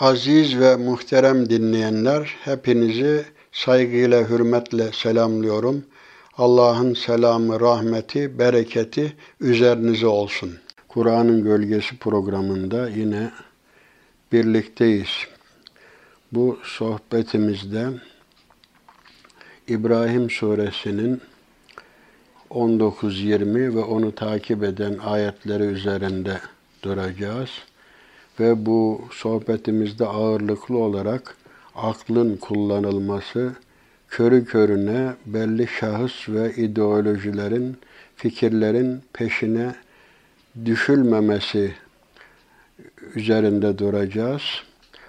Aziz ve muhterem dinleyenler, hepinizi saygıyla, hürmetle selamlıyorum. Allah'ın selamı, rahmeti, bereketi üzerinize olsun. Kur'an'ın Gölgesi programında yine birlikteyiz. Bu sohbetimizde İbrahim suresinin 19, 20 ve onu takip eden ayetleri üzerinde duracağız. Ve bu sohbetimizde ağırlıklı olarak aklın kullanılması, körü körüne belli şahıs ve ideolojilerin, fikirlerin peşine düşülmemesi üzerinde duracağız.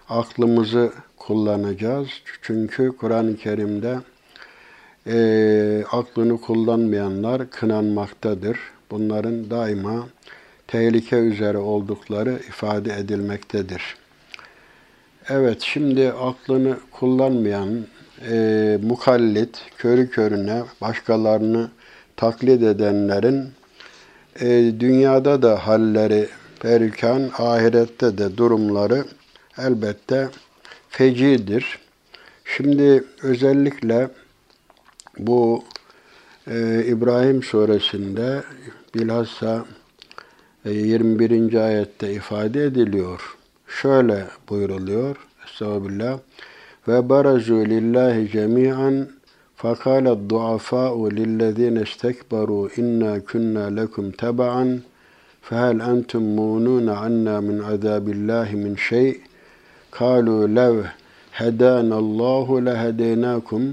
Aklımızı kullanacağız. Çünkü Kur'an-ı Kerim'de e, aklını kullanmayanlar kınanmaktadır. Bunların daima tehlike üzere oldukları ifade edilmektedir. Evet, şimdi aklını kullanmayan e, mukallit, körü körüne başkalarını taklit edenlerin e, dünyada da halleri perişan, ahirette de durumları elbette fecidir. Şimdi özellikle bu e, İbrahim suresinde bilhassa 21. E, ayette ifade ediliyor. Şöyle buyuruluyor. Estağfirullah. Ve barazu lillahi cemi'an فقال الضعفاء للذين استكبروا إنا كنا لكم تبعا فهل أنتم مونون عنا من عذاب الله من شيء قالوا لو هدانا الله لهديناكم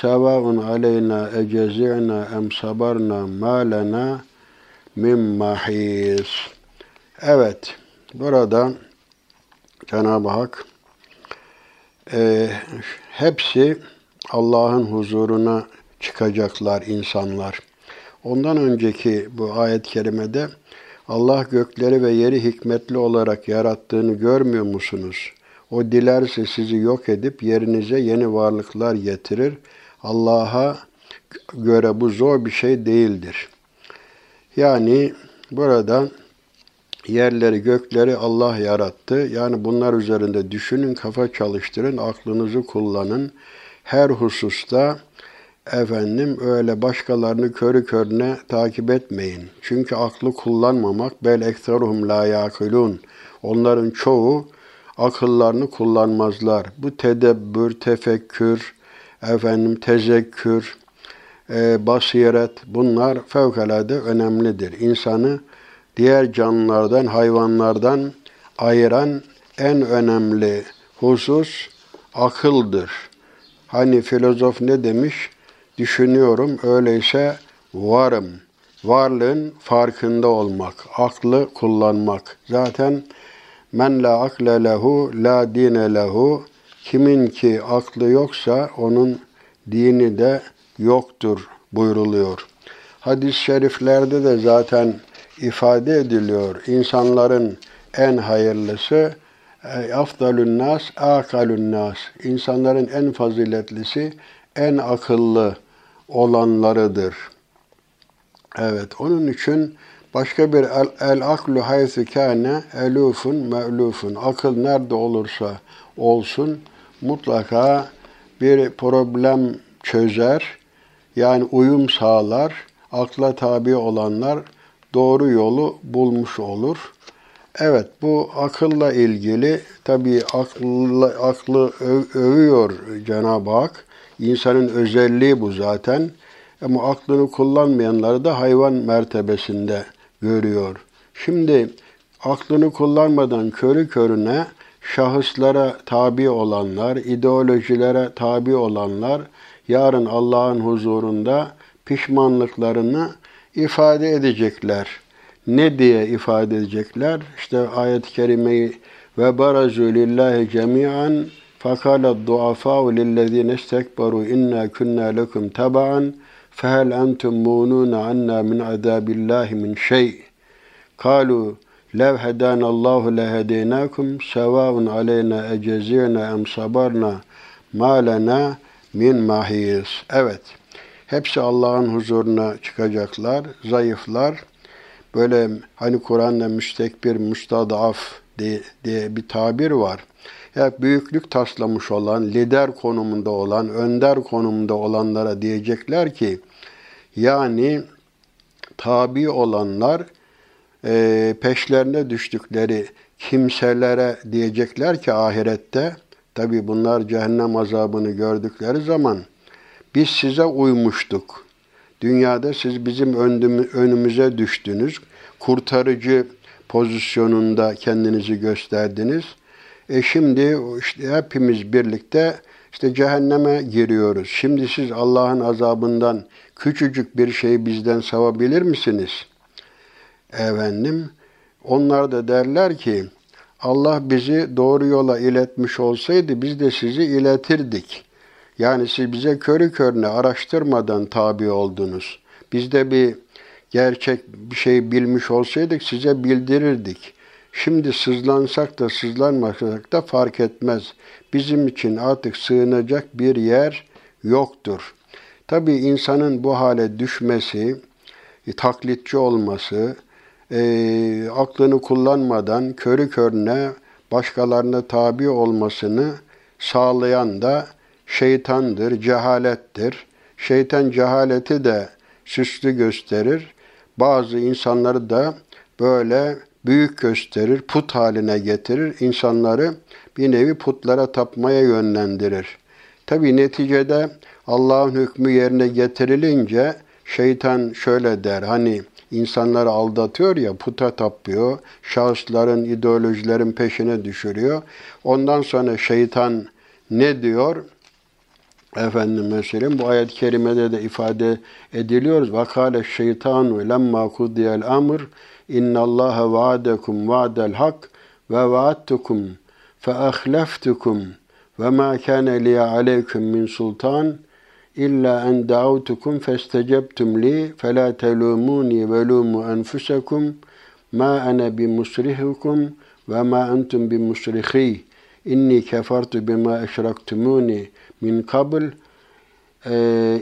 سواء علينا أجزعنا أم صبرنا ما لنا min mahis. Evet, burada Cenab-ı Hak e, hepsi Allah'ın huzuruna çıkacaklar insanlar. Ondan önceki bu ayet-i kerimede Allah gökleri ve yeri hikmetli olarak yarattığını görmüyor musunuz? O dilerse sizi yok edip yerinize yeni varlıklar getirir. Allah'a göre bu zor bir şey değildir. Yani burada yerleri, gökleri Allah yarattı. Yani bunlar üzerinde düşünün, kafa çalıştırın, aklınızı kullanın. Her hususta efendim öyle başkalarını körü körüne takip etmeyin. Çünkü aklı kullanmamak bel ekseruhum la yakilun. Onların çoğu akıllarını kullanmazlar. Bu tedebbür, tefekkür, efendim tezekkür, e, basiret bunlar fevkalade önemlidir. İnsanı diğer canlılardan, hayvanlardan ayıran en önemli husus akıldır. Hani filozof ne demiş? Düşünüyorum, öyleyse varım. Varlığın farkında olmak, aklı kullanmak. Zaten men la akle lehu la dine lehu kimin ki aklı yoksa onun dini de yoktur buyruluyor. Hadis-i şeriflerde de zaten ifade ediliyor. İnsanların en hayırlısı e, afdalun nas, akalun nas. İnsanların en faziletlisi, en akıllı olanlarıdır. Evet, onun için başka bir el, el aklu haythu kâne elufun me'lufun. Akıl nerede olursa olsun mutlaka bir problem çözer, yani uyum sağlar, akla tabi olanlar doğru yolu bulmuş olur. Evet bu akılla ilgili tabi aklı, aklı övüyor Cenab-ı Hak. İnsanın özelliği bu zaten. Ama aklını kullanmayanları da hayvan mertebesinde görüyor. Şimdi aklını kullanmadan körü körüne şahıslara tabi olanlar, ideolojilere tabi olanlar yarın Allah'ın huzurunda pişmanlıklarını ifade edecekler. Ne diye ifade edecekler? İşte ayet-i kerimeyi ve barazu lillahi cemi'an fakala duafa'u lillezine istekbaru inna kunna lekum taba'an fehel entum mununa anna min azabillahi min şey. Kalu lev hedanallahu lehedeynakum sevaun aleyna ecezirna em sabarna ma lena min mahis. Evet. Hepsi Allah'ın huzuruna çıkacaklar. Zayıflar. Böyle hani Kur'an'da müstekbir, müstadaf diye, diye bir tabir var. hep büyüklük taslamış olan, lider konumunda olan, önder konumunda olanlara diyecekler ki, yani tabi olanlar e, peşlerine düştükleri kimselere diyecekler ki ahirette, tabi bunlar cehennem azabını gördükleri zaman, biz size uymuştuk. Dünyada siz bizim önümüze düştünüz. Kurtarıcı pozisyonunda kendinizi gösterdiniz. E şimdi işte hepimiz birlikte işte cehenneme giriyoruz. Şimdi siz Allah'ın azabından küçücük bir şeyi bizden savabilir misiniz? Efendim, onlar da derler ki, Allah bizi doğru yola iletmiş olsaydı biz de sizi iletirdik. Yani siz bize körü körüne araştırmadan tabi oldunuz. Biz de bir gerçek bir şey bilmiş olsaydık size bildirirdik. Şimdi sızlansak da sızlanmasak da fark etmez. Bizim için artık sığınacak bir yer yoktur. Tabi insanın bu hale düşmesi, taklitçi olması, e, aklını kullanmadan körü körüne başkalarına tabi olmasını sağlayan da şeytandır, cehalettir. Şeytan cehaleti de süslü gösterir. Bazı insanları da böyle büyük gösterir, put haline getirir. İnsanları bir nevi putlara tapmaya yönlendirir. Tabi neticede Allah'ın hükmü yerine getirilince şeytan şöyle der. Hani insanları aldatıyor ya, puta tapıyor, şahısların, ideolojilerin peşine düşürüyor. Ondan sonra şeytan ne diyor? Efendim mesela bu ayet-i kerimede de ifade ediliyor. Vakale şeytanu lemma kudiyel amr innallaha vaadekum vaadel hak ve vaadtukum fe ahleftukum ve ma kana li aleykum min sultan illa en da'utukum festecebtum li fela telumuni ve lumu enfusakum ma ana bi musrihukum ve ma entum bi musrihi inni kefertu bima eşraktumuni min kabl e,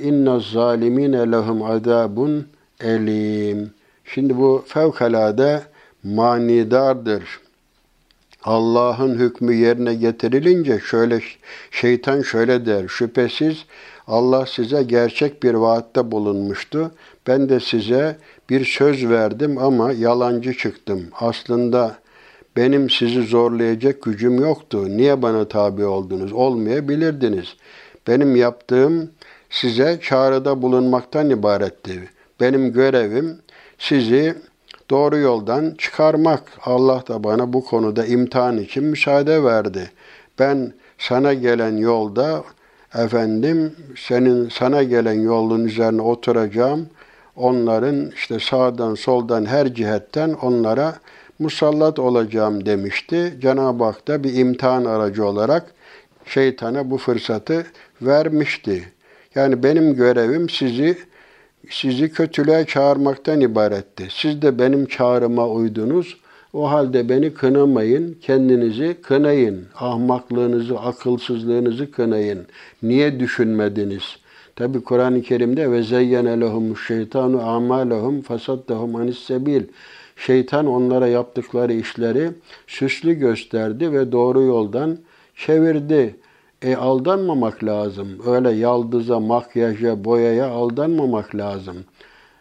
inna zalimine lehum azabun elim. Şimdi bu fevkalade manidardır. Allah'ın hükmü yerine getirilince şöyle şeytan şöyle der. Şüphesiz Allah size gerçek bir vaatte bulunmuştu. Ben de size bir söz verdim ama yalancı çıktım. Aslında benim sizi zorlayacak gücüm yoktu. Niye bana tabi oldunuz? Olmayabilirdiniz. Benim yaptığım size çağrıda bulunmaktan ibaretti. Benim görevim sizi doğru yoldan çıkarmak. Allah da bana bu konuda imtihan için müsaade verdi. Ben sana gelen yolda efendim senin sana gelen yolun üzerine oturacağım. Onların işte sağdan soldan her cihetten onlara musallat olacağım demişti. Cenab-ı Hak da bir imtihan aracı olarak şeytana bu fırsatı vermişti. Yani benim görevim sizi sizi kötülüğe çağırmaktan ibaretti. Siz de benim çağrıma uydunuz. O halde beni kınamayın, kendinizi kınayın. Ahmaklığınızı, akılsızlığınızı kınayın. Niye düşünmediniz? Tabi Kur'an-ı Kerim'de ve zeyyene lehumuş şeytanu amalehum fasaddahum anis. Şeytan onlara yaptıkları işleri süslü gösterdi ve doğru yoldan çevirdi. E aldanmamak lazım. Öyle yaldıza, makyaja, boyaya aldanmamak lazım.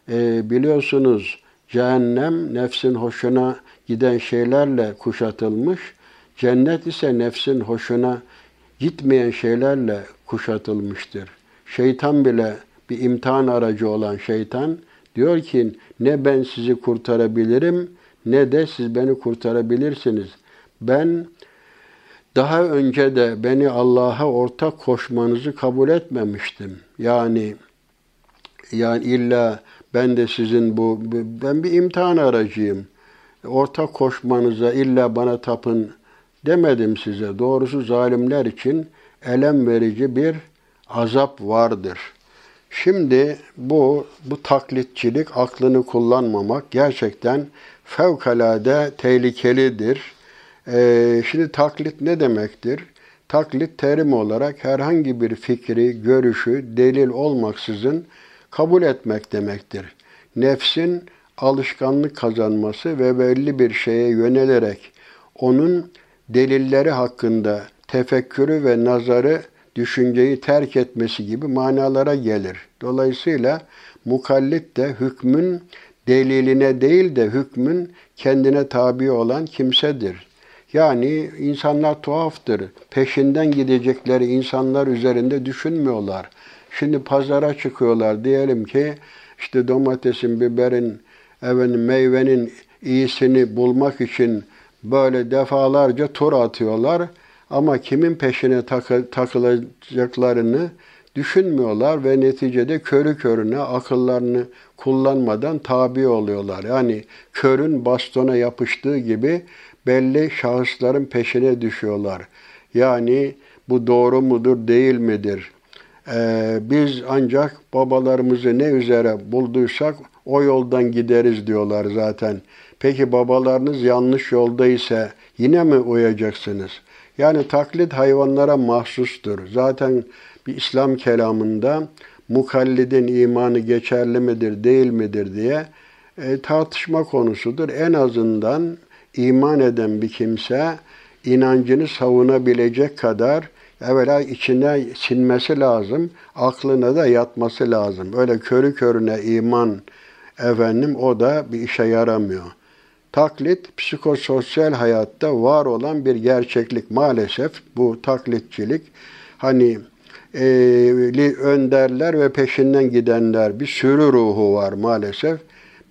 E, biliyorsunuz cehennem nefsin hoşuna giden şeylerle kuşatılmış. Cennet ise nefsin hoşuna gitmeyen şeylerle kuşatılmıştır. Şeytan bile bir imtihan aracı olan şeytan diyor ki ne ben sizi kurtarabilirim ne de siz beni kurtarabilirsiniz. Ben daha önce de beni Allah'a ortak koşmanızı kabul etmemiştim. Yani yani illa ben de sizin bu ben bir imtihan aracıyım. Ortak koşmanıza illa bana tapın demedim size. Doğrusu zalimler için elem verici bir azap vardır. Şimdi bu bu taklitçilik, aklını kullanmamak gerçekten fevkalade tehlikelidir. Ee, şimdi taklit ne demektir? Taklit terim olarak herhangi bir fikri, görüşü delil olmaksızın kabul etmek demektir. Nefsin alışkanlık kazanması ve belli bir şeye yönelerek onun delilleri hakkında tefekkürü ve nazarı, düşünceyi terk etmesi gibi manalara gelir. Dolayısıyla mukallit de hükmün deliline değil de hükmün kendine tabi olan kimsedir. Yani insanlar tuhaftır. Peşinden gidecekleri insanlar üzerinde düşünmüyorlar. Şimdi pazara çıkıyorlar. Diyelim ki işte domatesin, biberin, efendim, meyvenin iyisini bulmak için böyle defalarca tur atıyorlar. Ama kimin peşine takı, takılacaklarını düşünmüyorlar ve neticede körü körüne akıllarını kullanmadan tabi oluyorlar. Yani körün bastona yapıştığı gibi belli şahısların peşine düşüyorlar. Yani bu doğru mudur, değil midir? Ee, biz ancak babalarımızı ne üzere bulduysak o yoldan gideriz diyorlar zaten. Peki babalarınız yanlış yolda ise yine mi uyacaksınız? Yani taklit hayvanlara mahsustur. Zaten bir İslam kelamında mukallidin imanı geçerli midir, değil midir diye e, tartışma konusudur. En azından iman eden bir kimse inancını savunabilecek kadar evvela içine sinmesi lazım, aklına da yatması lazım. Öyle körü körüne iman efendim o da bir işe yaramıyor. Taklit psikososyal hayatta var olan bir gerçeklik maalesef bu taklitçilik. Hani e, önderler ve peşinden gidenler bir sürü ruhu var maalesef.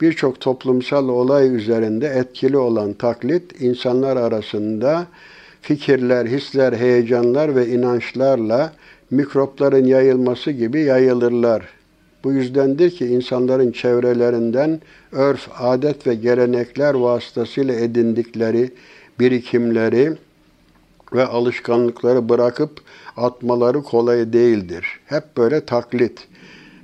Birçok toplumsal olay üzerinde etkili olan taklit insanlar arasında fikirler, hisler, heyecanlar ve inançlarla mikropların yayılması gibi yayılırlar. Bu yüzdendir ki insanların çevrelerinden örf, adet ve gelenekler vasıtasıyla edindikleri birikimleri ve alışkanlıkları bırakıp atmaları kolay değildir. Hep böyle taklit.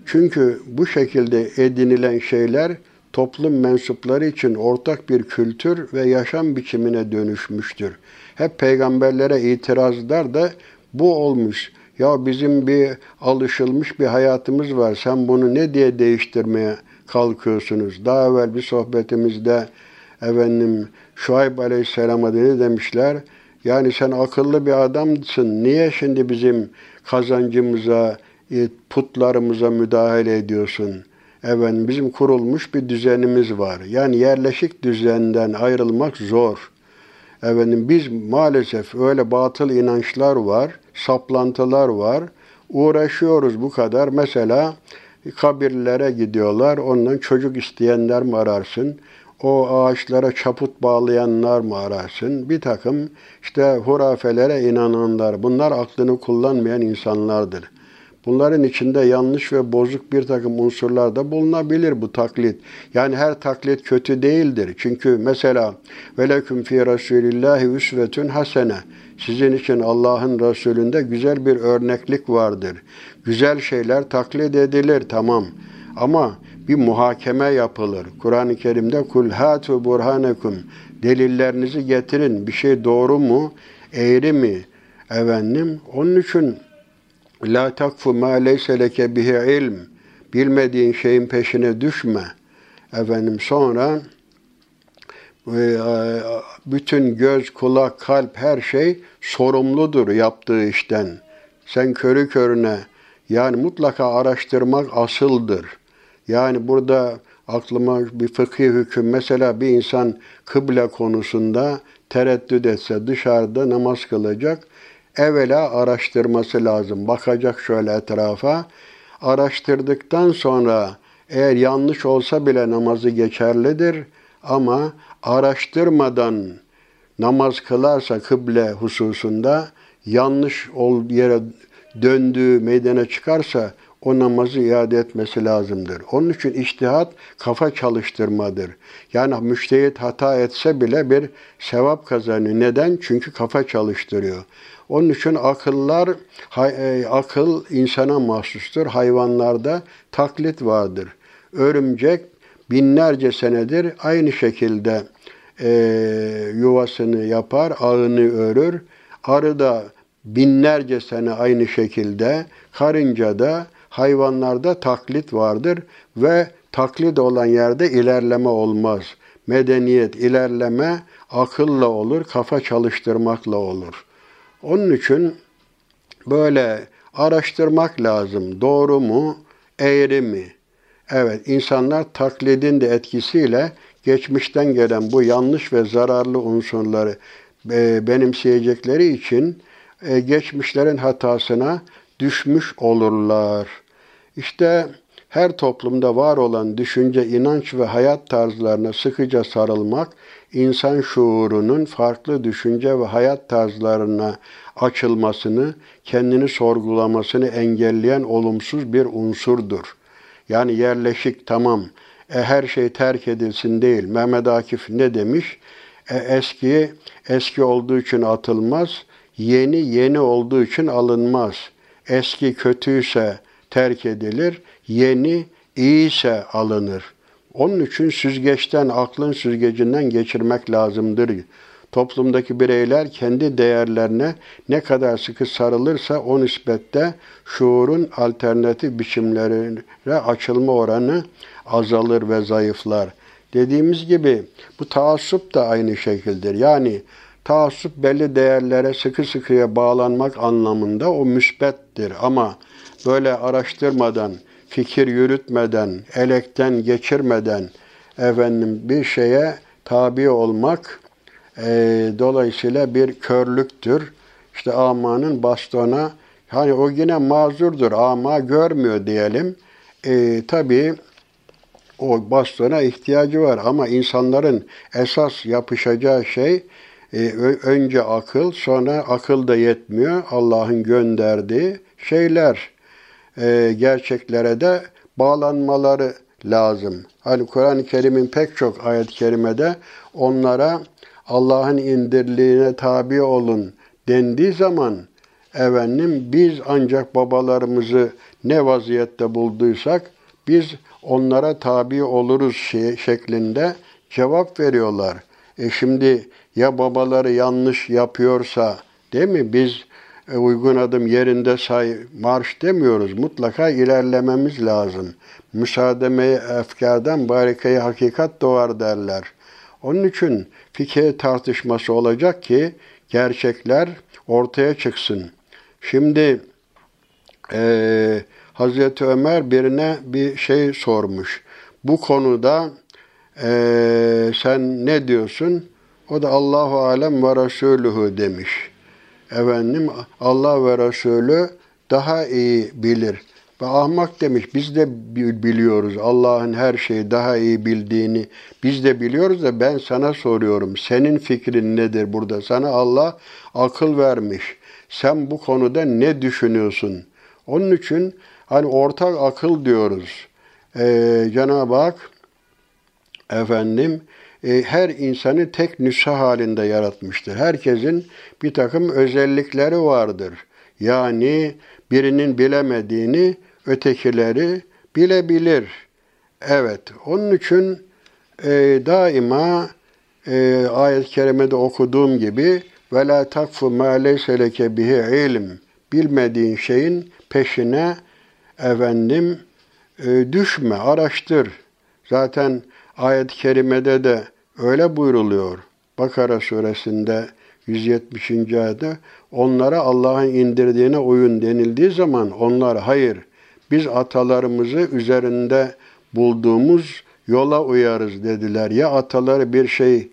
Çünkü bu şekilde edinilen şeyler toplum mensupları için ortak bir kültür ve yaşam biçimine dönüşmüştür. Hep peygamberlere itirazlar da bu olmuş. Ya bizim bir alışılmış bir hayatımız var. Sen bunu ne diye değiştirmeye kalkıyorsunuz? Daha evvel bir sohbetimizde efendim Şuayb Aleyhisselam'a ne demişler? Yani sen akıllı bir adamsın. Niye şimdi bizim kazancımıza, e, putlarımıza müdahale ediyorsun? Efendim bizim kurulmuş bir düzenimiz var. Yani yerleşik düzenden ayrılmak zor. Efendim biz maalesef öyle batıl inançlar var, saplantılar var. Uğraşıyoruz bu kadar. Mesela kabirlere gidiyorlar. Ondan çocuk isteyenler mi ararsın? O ağaçlara çaput bağlayanlar mı ararsın? Bir takım işte hurafelere inananlar. Bunlar aklını kullanmayan insanlardır. Bunların içinde yanlış ve bozuk bir takım unsurlar da bulunabilir bu taklit. Yani her taklit kötü değildir. Çünkü mesela veleküm fi Resulillahi üsvetün hasene. Sizin için Allah'ın Resulünde güzel bir örneklik vardır. Güzel şeyler taklit edilir tamam. Ama bir muhakeme yapılır. Kur'an-ı Kerim'de kul hatu burhanekum delillerinizi getirin. Bir şey doğru mu? Eğri mi? Efendim onun için La takfu ma leyse leke bihi ilm. Bilmediğin şeyin peşine düşme. Efendim sonra e, bütün göz, kulak, kalp her şey sorumludur yaptığı işten. Sen körü körüne yani mutlaka araştırmak asıldır. Yani burada aklıma bir fıkhi hüküm mesela bir insan kıble konusunda tereddüt etse dışarıda namaz kılacak evvela araştırması lazım. Bakacak şöyle etrafa. Araştırdıktan sonra eğer yanlış olsa bile namazı geçerlidir ama araştırmadan namaz kılarsa kıble hususunda yanlış ol yere döndüğü meydana çıkarsa o namazı iade etmesi lazımdır. Onun için iştihat kafa çalıştırmadır. Yani müştehit hata etse bile bir sevap kazanıyor. Neden? Çünkü kafa çalıştırıyor. Onun için akıllar, e, akıl insana mahsustur. Hayvanlarda taklit vardır. Örümcek binlerce senedir aynı şekilde e, yuvasını yapar, ağını örür. Arı da binlerce sene aynı şekilde, karınca da hayvanlarda taklit vardır ve taklit olan yerde ilerleme olmaz. Medeniyet, ilerleme akılla olur, kafa çalıştırmakla olur. Onun için böyle araştırmak lazım. Doğru mu, eğri mi? Evet, insanlar taklidin de etkisiyle geçmişten gelen bu yanlış ve zararlı unsurları e, benimseyecekleri için e, geçmişlerin hatasına düşmüş olurlar. İşte her toplumda var olan düşünce, inanç ve hayat tarzlarına sıkıca sarılmak, insan şuurunun farklı düşünce ve hayat tarzlarına açılmasını, kendini sorgulamasını engelleyen olumsuz bir unsurdur. Yani yerleşik tamam, e, her şey terk edilsin değil. Mehmet Akif ne demiş? E, eski eski olduğu için atılmaz, yeni yeni olduğu için alınmaz. Eski kötüyse terk edilir, yeni iyiyse alınır. Onun için süzgeçten, aklın süzgecinden geçirmek lazımdır. Toplumdaki bireyler kendi değerlerine ne kadar sıkı sarılırsa o nispette şuurun alternatif biçimlerine açılma oranı azalır ve zayıflar. Dediğimiz gibi bu taassup da aynı şekildir. Yani taassup belli değerlere sıkı sıkıya bağlanmak anlamında o müsbettir ama böyle araştırmadan, fikir yürütmeden, elekten geçirmeden efendim bir şeye tabi olmak e, dolayısıyla bir körlüktür. İşte amanın bastona hani o yine mazurdur ama görmüyor diyelim. E, tabii o bastona ihtiyacı var ama insanların esas yapışacağı şey e, önce akıl, sonra akıl da yetmiyor. Allah'ın gönderdiği şeyler e, gerçeklere de bağlanmaları lazım. Hani Kur'an-ı Kerim'in pek çok ayet-i kerimede onlara Allah'ın indirliğine tabi olun dendiği zaman efendim biz ancak babalarımızı ne vaziyette bulduysak biz onlara tabi oluruz şeklinde cevap veriyorlar. E şimdi ya babaları yanlış yapıyorsa değil mi biz uygun adım yerinde say marş demiyoruz. Mutlaka ilerlememiz lazım. Müsaademe efkardan barikayı hakikat doğar derler. Onun için fikir tartışması olacak ki gerçekler ortaya çıksın. Şimdi e, Hazreti Ömer birine bir şey sormuş. Bu konuda e, sen ne diyorsun? O da Allahu alem ve Resulühü demiş. Efendim Allah ve Resulü daha iyi bilir. Ve ahmak demiş biz de biliyoruz Allah'ın her şeyi daha iyi bildiğini biz de biliyoruz da ben sana soruyorum. Senin fikrin nedir burada? Sana Allah akıl vermiş. Sen bu konuda ne düşünüyorsun? Onun için hani ortak akıl diyoruz. Ee, Cenab-ı Hak efendim her insanı tek nüsha halinde yaratmıştır. Herkesin bir takım özellikleri vardır. Yani birinin bilemediğini ötekileri bilebilir. Evet, onun için e, daima e, ayet-i kerimede okuduğum gibi ve la takfu ma leyse leke bihi ilm bilmediğin şeyin peşine efendim e, düşme, araştır. Zaten ayet-i kerimede de öyle buyruluyor. Bakara suresinde 170. ayette onlara Allah'ın indirdiğine uyun denildiği zaman onlar hayır biz atalarımızı üzerinde bulduğumuz yola uyarız dediler. Ya ataları bir şey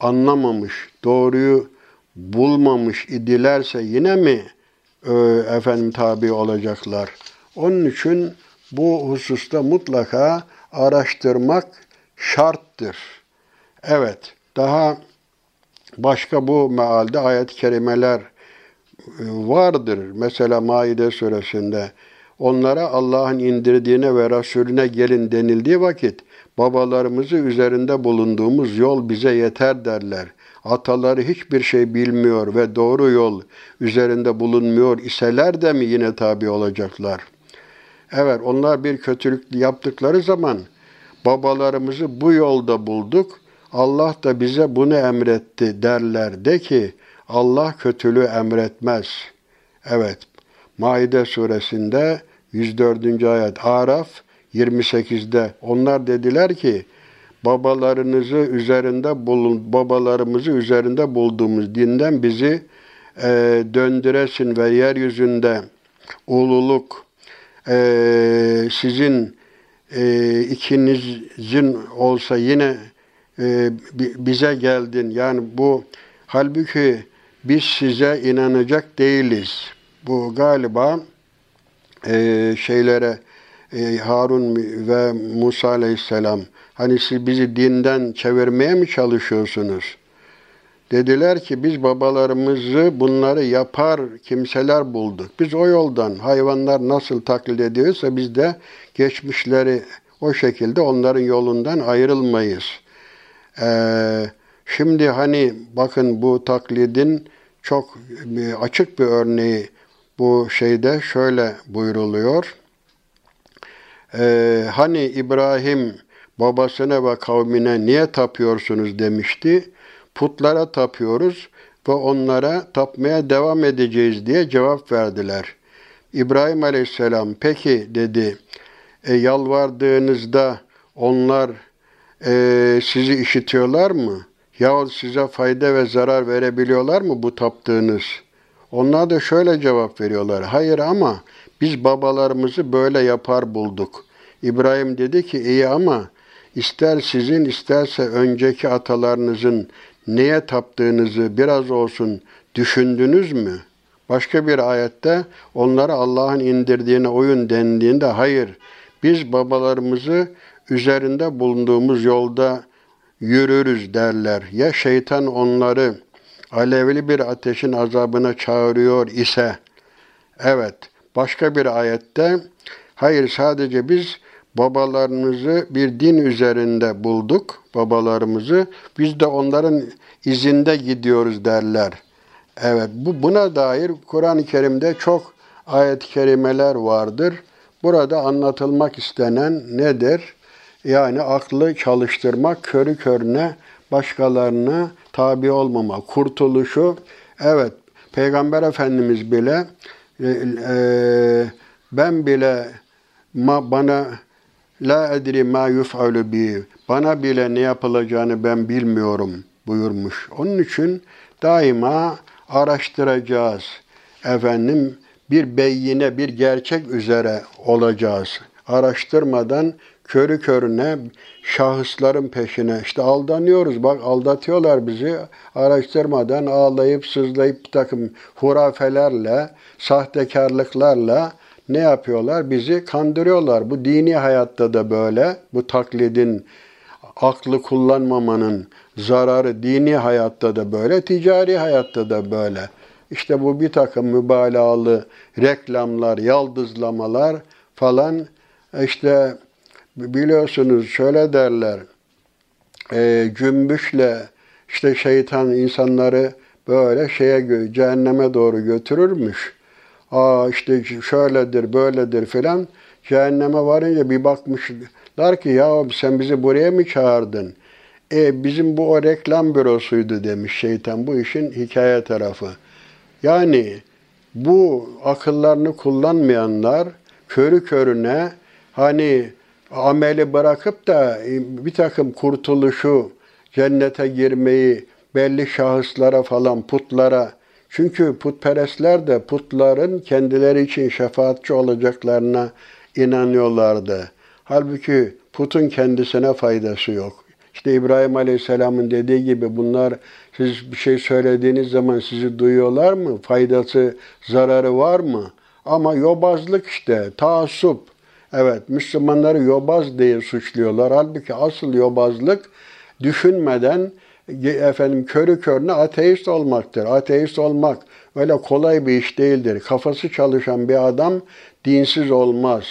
anlamamış, doğruyu bulmamış idilerse yine mi e, efendim tabi olacaklar? Onun için bu hususta mutlaka araştırmak şarttır. Evet, daha başka bu mealde ayet-i kerimeler e, vardır. Mesela Maide suresinde onlara Allah'ın indirdiğine ve Resulüne gelin denildiği vakit babalarımızı üzerinde bulunduğumuz yol bize yeter derler. Ataları hiçbir şey bilmiyor ve doğru yol üzerinde bulunmuyor iseler de mi yine tabi olacaklar? Evet onlar bir kötülük yaptıkları zaman babalarımızı bu yolda bulduk. Allah da bize bunu emretti derler. De ki Allah kötülüğü emretmez. Evet. Maide suresinde 104. ayet Araf 28'de onlar dediler ki babalarınızı üzerinde bulun babalarımızı üzerinde bulduğumuz dinden bizi e, döndüresin ve yeryüzünde ululuk e, sizin e, ikinizin olsa yine e, bize geldin. Yani bu halbuki biz size inanacak değiliz. Bu galiba e, şeylere e, Harun ve Musa aleyhisselam hani siz bizi dinden çevirmeye mi çalışıyorsunuz? Dediler ki biz babalarımızı bunları yapar kimseler bulduk. Biz o yoldan hayvanlar nasıl taklit ediyorsa biz de geçmişleri o şekilde onların yolundan ayrılmayız. Ee, şimdi hani bakın bu taklidin çok açık bir örneği bu şeyde şöyle buyruluyor. Ee, hani İbrahim babasına ve kavmine niye tapıyorsunuz demişti. Putlara tapıyoruz ve onlara tapmaya devam edeceğiz diye cevap verdiler. İbrahim Aleyhisselam peki dedi e, yalvardığınızda onlar e, sizi işitiyorlar mı? Yahut size fayda ve zarar verebiliyorlar mı bu taptığınız? Onlar da şöyle cevap veriyorlar. Hayır ama biz babalarımızı böyle yapar bulduk. İbrahim dedi ki iyi ama ister sizin isterse önceki atalarınızın neye taptığınızı biraz olsun düşündünüz mü? Başka bir ayette onlara Allah'ın indirdiğine oyun dendiğinde hayır biz babalarımızı üzerinde bulunduğumuz yolda yürürüz derler. Ya şeytan onları alevli bir ateşin azabına çağırıyor ise evet başka bir ayette hayır sadece biz babalarımızı bir din üzerinde bulduk babalarımızı biz de onların izinde gidiyoruz derler. Evet bu buna dair Kur'an-ı Kerim'de çok ayet-i kerimeler vardır. Burada anlatılmak istenen nedir? Yani aklı çalıştırmak, körü körüne başkalarına tabi olmama, kurtuluşu. Evet, Peygamber Efendimiz bile e, e, ben bile ma, bana la edri ma yuf'alu bi bana bile ne yapılacağını ben bilmiyorum buyurmuş. Onun için daima araştıracağız. Efendim bir beyine, bir gerçek üzere olacağız. Araştırmadan körü körüne şahısların peşine işte aldanıyoruz. Bak aldatıyorlar bizi. Araştırmadan ağlayıp sızlayıp bir takım hurafelerle, sahtekarlıklarla ne yapıyorlar? Bizi kandırıyorlar. Bu dini hayatta da böyle. Bu taklidin, aklı kullanmamanın zararı dini hayatta da böyle, ticari hayatta da böyle. İşte bu bir takım mübalağalı reklamlar, yaldızlamalar falan işte biliyorsunuz şöyle derler e, cümbüşle işte şeytan insanları böyle şeye cehenneme doğru götürürmüş. Aa işte şöyledir, böyledir filan. Cehenneme varınca bir bakmışlar ki ya sen bizi buraya mı çağırdın? E bizim bu o reklam bürosuydu demiş şeytan. Bu işin hikaye tarafı. Yani bu akıllarını kullanmayanlar körü körüne hani ameli bırakıp da bir takım kurtuluşu, cennete girmeyi belli şahıslara falan, putlara çünkü putperestler de putların kendileri için şefaatçi olacaklarına inanıyorlardı. Halbuki putun kendisine faydası yok. İşte İbrahim Aleyhisselam'ın dediği gibi bunlar siz bir şey söylediğiniz zaman sizi duyuyorlar mı? Faydası, zararı var mı? Ama yobazlık işte, taassup. Evet, Müslümanları yobaz diye suçluyorlar. Halbuki asıl yobazlık düşünmeden efendim körü körüne ateist olmaktır. Ateist olmak öyle kolay bir iş değildir. Kafası çalışan bir adam dinsiz olmaz.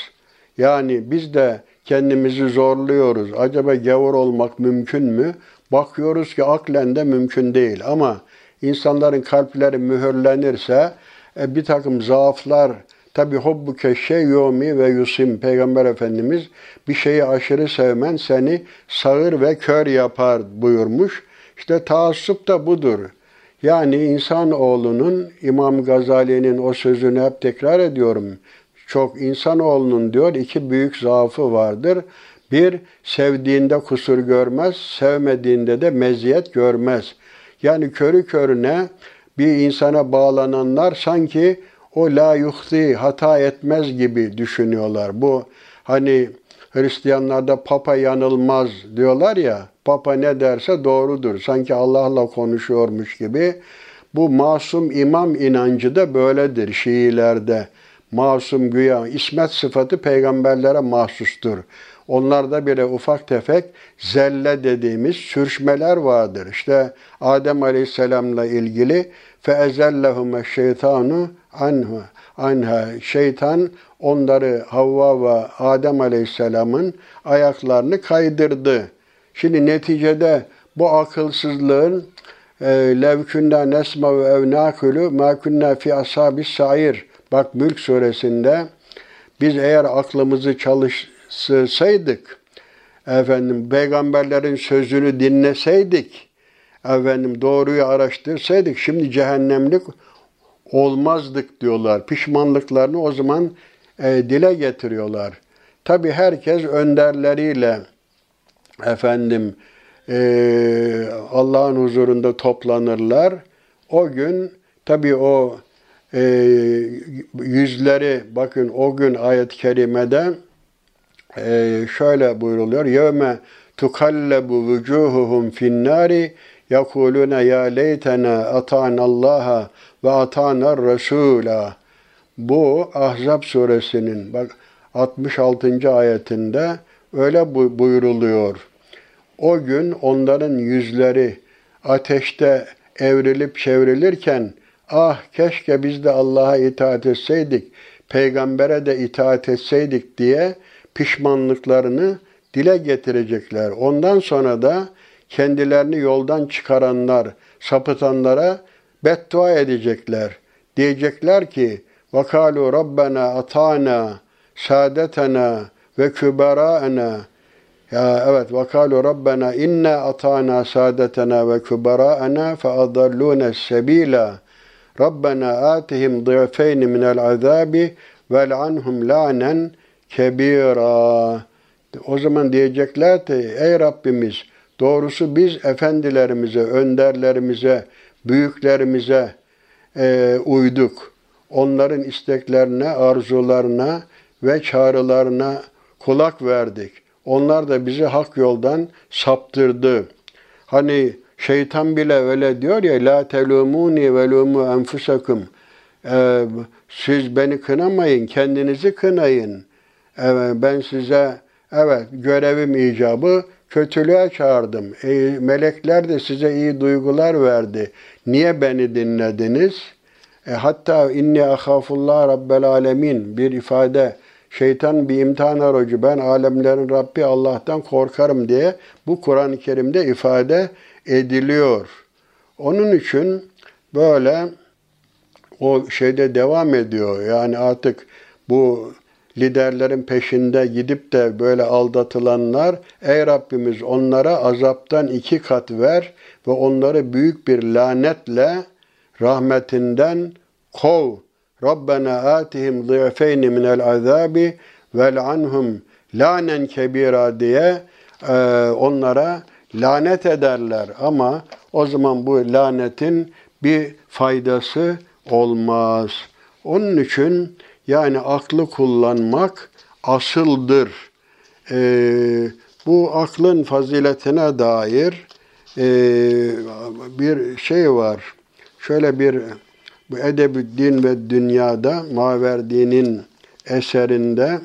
Yani biz de kendimizi zorluyoruz. Acaba gavur olmak mümkün mü? Bakıyoruz ki aklen de mümkün değil. Ama insanların kalpleri mühürlenirse e, bir takım zaaflar Tabi hobbuke yomi ve yusim Peygamber Efendimiz bir şeyi aşırı sevmen seni sağır ve kör yapar buyurmuş. İşte taassup da budur. Yani insan oğlunun İmam Gazali'nin o sözünü hep tekrar ediyorum. Çok insan oğlunun diyor iki büyük zaafı vardır. Bir, sevdiğinde kusur görmez, sevmediğinde de meziyet görmez. Yani körü körüne bir insana bağlananlar sanki o la yuhti hata etmez gibi düşünüyorlar. Bu hani Hristiyanlarda Papa yanılmaz diyorlar ya, Papa ne derse doğrudur. Sanki Allah'la konuşuyormuş gibi. Bu masum imam inancı da böyledir Şiilerde. Masum güya ismet sıfatı peygamberlere mahsustur. Onlarda bile ufak tefek zelle dediğimiz sürçmeler vardır. İşte Adem Aleyhisselam'la ilgili feezellehume şeytanu anhu anha şeytan onları Havva ve Adem Aleyhisselam'ın ayaklarını kaydırdı. Şimdi neticede bu akılsızlığın e, levkünna nesma ve evnakülü ma kunna fi ashabis sair. Bak Mülk suresinde biz eğer aklımızı çalışsaydık, efendim peygamberlerin sözünü dinleseydik, efendim doğruyu araştırsaydık şimdi cehennemlik olmazdık diyorlar. Pişmanlıklarını o zaman e, dile getiriyorlar. Tabi herkes önderleriyle efendim e, Allah'ın huzurunda toplanırlar. O gün tabi o e, yüzleri bakın o gün ayet-i kerimede e, şöyle buyruluyor. Yevme tukallabu vucuhuhum finnari yekulune ya leytena ata'nallaha ve ata'nar rasula. Bu Ahzab suresinin bak 66. ayetinde öyle buyuruluyor. O gün onların yüzleri ateşte evrilip çevrilirken ah keşke biz de Allah'a itaat etseydik, peygambere de itaat etseydik diye pişmanlıklarını dile getirecekler. Ondan sonra da kendilerini yoldan çıkaranlar, sapıtanlara beddua edecekler. Diyecekler ki وَقَالُوا Rabbena atana saadetena ve küberaena ya evet ve kalu rabbena inna atana saadetena ve kubaraana fe adalluna sebila. Rabbena atihim dıfeyn minel azabi vel anhum lanen kebira. O zaman diyecekler ki ey Rabbimiz doğrusu biz efendilerimize, önderlerimize, büyüklerimize e, uyduk. Onların isteklerine, arzularına ve çağrılarına kulak verdik. Onlar da bizi hak yoldan saptırdı. Hani şeytan bile öyle diyor ya la telumuni ve lumu enfusakum. Ee, siz beni kınamayın, kendinizi kınayın. Evet, ben size evet görevim icabı kötülüğe çağırdım. E, melekler de size iyi duygular verdi. Niye beni dinlediniz? E, hatta inni ahafullah rabbel alemin bir ifade şeytan bir imtihan aracı. Ben alemlerin Rabbi Allah'tan korkarım diye bu Kur'an-ı Kerim'de ifade ediliyor. Onun için böyle o şeyde devam ediyor. Yani artık bu liderlerin peşinde gidip de böyle aldatılanlar, ey Rabbimiz onlara azaptan iki kat ver ve onları büyük bir lanetle rahmetinden kov Rabbena atihim ziyafeyni minel azabi vel anhum lanen kebira diye e, onlara lanet ederler. Ama o zaman bu lanetin bir faydası olmaz. Onun için yani aklı kullanmak asıldır. E, bu aklın faziletine dair e, bir şey var. Şöyle bir bu Edebü Din ve Dünya'da Maverdi'nin eserinde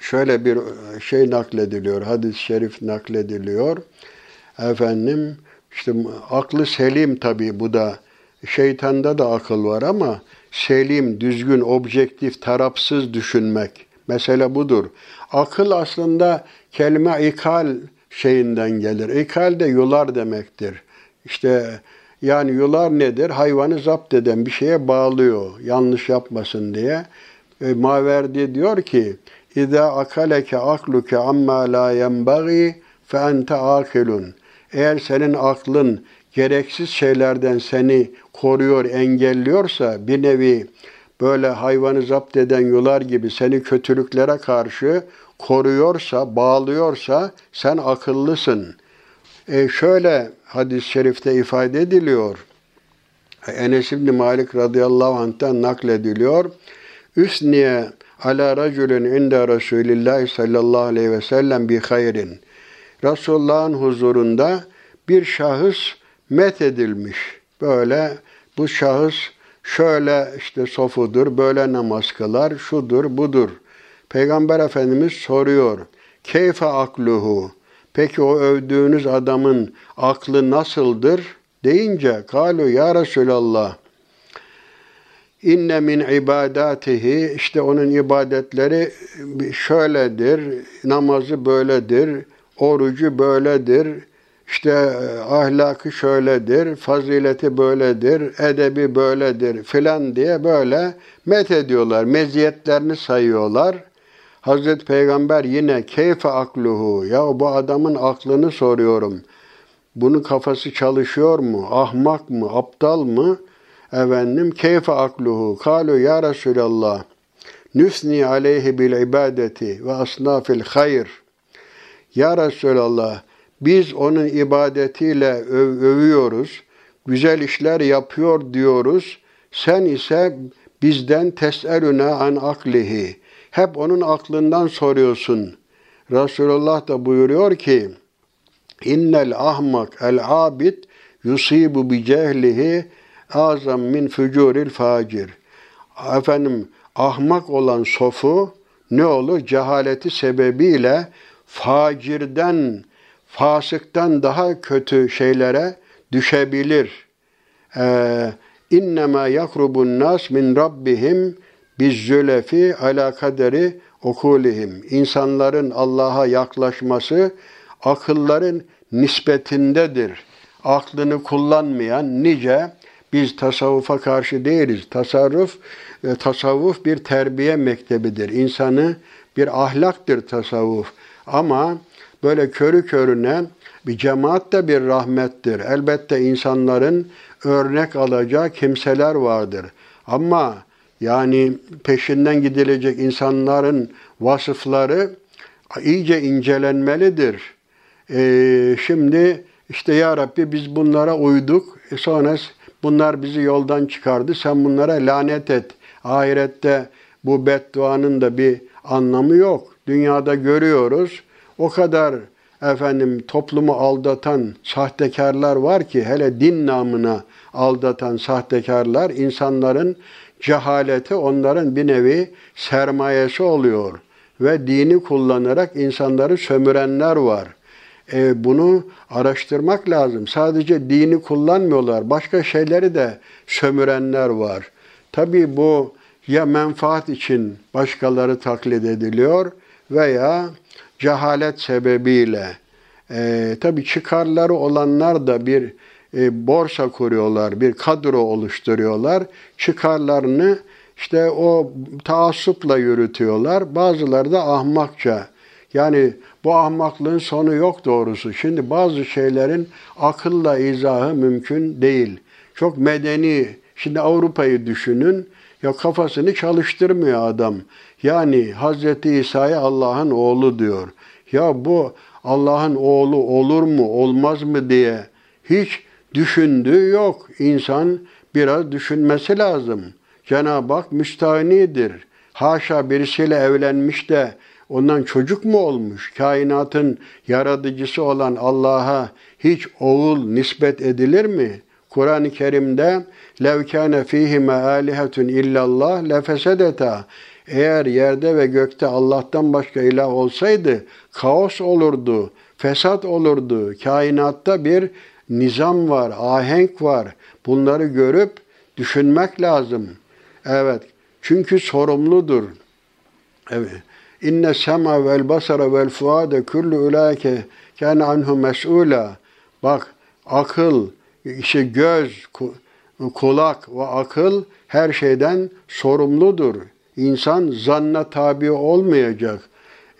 şöyle bir şey naklediliyor, hadis-i şerif naklediliyor. Efendim, işte aklı selim tabii bu da, şeytanda da akıl var ama selim, düzgün, objektif, tarafsız düşünmek. Mesele budur. Akıl aslında kelime ikal şeyinden gelir. İkal de yular demektir. İşte yani yular nedir? Hayvanı zapt eden bir şeye bağlıyor. Yanlış yapmasın diye. E, Maverdi diyor ki İza akaleke akluke amma la yenbagi fe ente akilun. Eğer senin aklın gereksiz şeylerden seni koruyor, engelliyorsa bir nevi böyle hayvanı zapt eden yular gibi seni kötülüklere karşı koruyorsa, bağlıyorsa sen akıllısın. E şöyle hadis-i şerifte ifade ediliyor. Enes İbni Malik radıyallahu anh'tan naklediliyor. Üsniye ala raculun inde Resulillah sallallahu aleyhi ve sellem bi hayrin. Resulullah'ın huzurunda bir şahıs met edilmiş. Böyle bu şahıs şöyle işte sofudur, böyle namaz kılar, şudur, budur. Peygamber Efendimiz soruyor. Keyfe akluhu? Peki o övdüğünüz adamın aklı nasıldır? Deyince kalu ya Resulallah inne min ibadatihi işte onun ibadetleri şöyledir, namazı böyledir, orucu böyledir, işte e, ahlakı şöyledir, fazileti böyledir, edebi böyledir filan diye böyle met ediyorlar, meziyetlerini sayıyorlar. Hazreti Peygamber yine keyfe akluhu ya bu adamın aklını soruyorum. Bunun kafası çalışıyor mu? Ahmak mı? Aptal mı? Efendim keyfe akluhu? Kalu ya Resulallah. Nüsni aleyhi bil ibadeti ve asnafil hayr. Ya Resulallah biz onun ibadetiyle öv övüyoruz. Güzel işler yapıyor diyoruz. Sen ise bizden tes'elüne an aklihi. Hep onun aklından soruyorsun. Resulullah da buyuruyor ki İnnel ahmak el abid yusibu bi cehlihi azam min fücuril facir. Efendim ahmak olan sofu ne olur? Cehaleti sebebiyle facirden, fasıktan daha kötü şeylere düşebilir. Ee, İnnemâ yakrubun nas min rabbihim biz zülefi ala kaderi okulihim. İnsanların Allah'a yaklaşması akılların nispetindedir. Aklını kullanmayan nice biz tasavvufa karşı değiliz. Tasarruf, e, tasavvuf bir terbiye mektebidir. İnsanı bir ahlaktır tasavvuf. Ama böyle körü körüne bir cemaat de bir rahmettir. Elbette insanların örnek alacağı kimseler vardır. Ama yani peşinden gidilecek insanların vasıfları iyice incelenmelidir. Ee, şimdi işte ya Rabbi biz bunlara uyduk. E sonra bunlar bizi yoldan çıkardı. Sen bunlara lanet et. Ahirette bu bedduanın da bir anlamı yok. Dünyada görüyoruz. O kadar efendim toplumu aldatan sahtekarlar var ki hele din namına aldatan sahtekarlar insanların cehaleti onların bir nevi sermayesi oluyor ve dini kullanarak insanları sömürenler var. E, bunu araştırmak lazım. Sadece dini kullanmıyorlar. Başka şeyleri de sömürenler var. Tabii bu ya menfaat için başkaları taklit ediliyor veya cehalet sebebiyle. E, tabii çıkarları olanlar da bir e, borsa kuruyorlar, bir kadro oluşturuyorlar. Çıkarlarını işte o taassupla yürütüyorlar. Bazıları da ahmakça. Yani bu ahmaklığın sonu yok doğrusu. Şimdi bazı şeylerin akılla izahı mümkün değil. Çok medeni. Şimdi Avrupa'yı düşünün. Ya kafasını çalıştırmıyor adam. Yani Hazreti İsa'ya Allah'ın oğlu diyor. Ya bu Allah'ın oğlu olur mu, olmaz mı diye hiç düşündüğü yok. İnsan biraz düşünmesi lazım. Cenab-ı Hak müstahinidir. Haşa birisiyle evlenmiş de ondan çocuk mu olmuş? Kainatın yaratıcısı olan Allah'a hiç oğul nispet edilir mi? Kur'an-ı Kerim'de levkâne fîhime âlihetun illallah lefesedeta eğer yerde ve gökte Allah'tan başka ilah olsaydı kaos olurdu, fesat olurdu. Kainatta bir nizam var, ahenk var. Bunları görüp düşünmek lazım. Evet. Çünkü sorumludur. Evet. İnne sema vel basara vel fuade kullu ulaike kana anhu mes'ula. Bak akıl, işte göz, kulak ve akıl her şeyden sorumludur. İnsan zanna tabi olmayacak.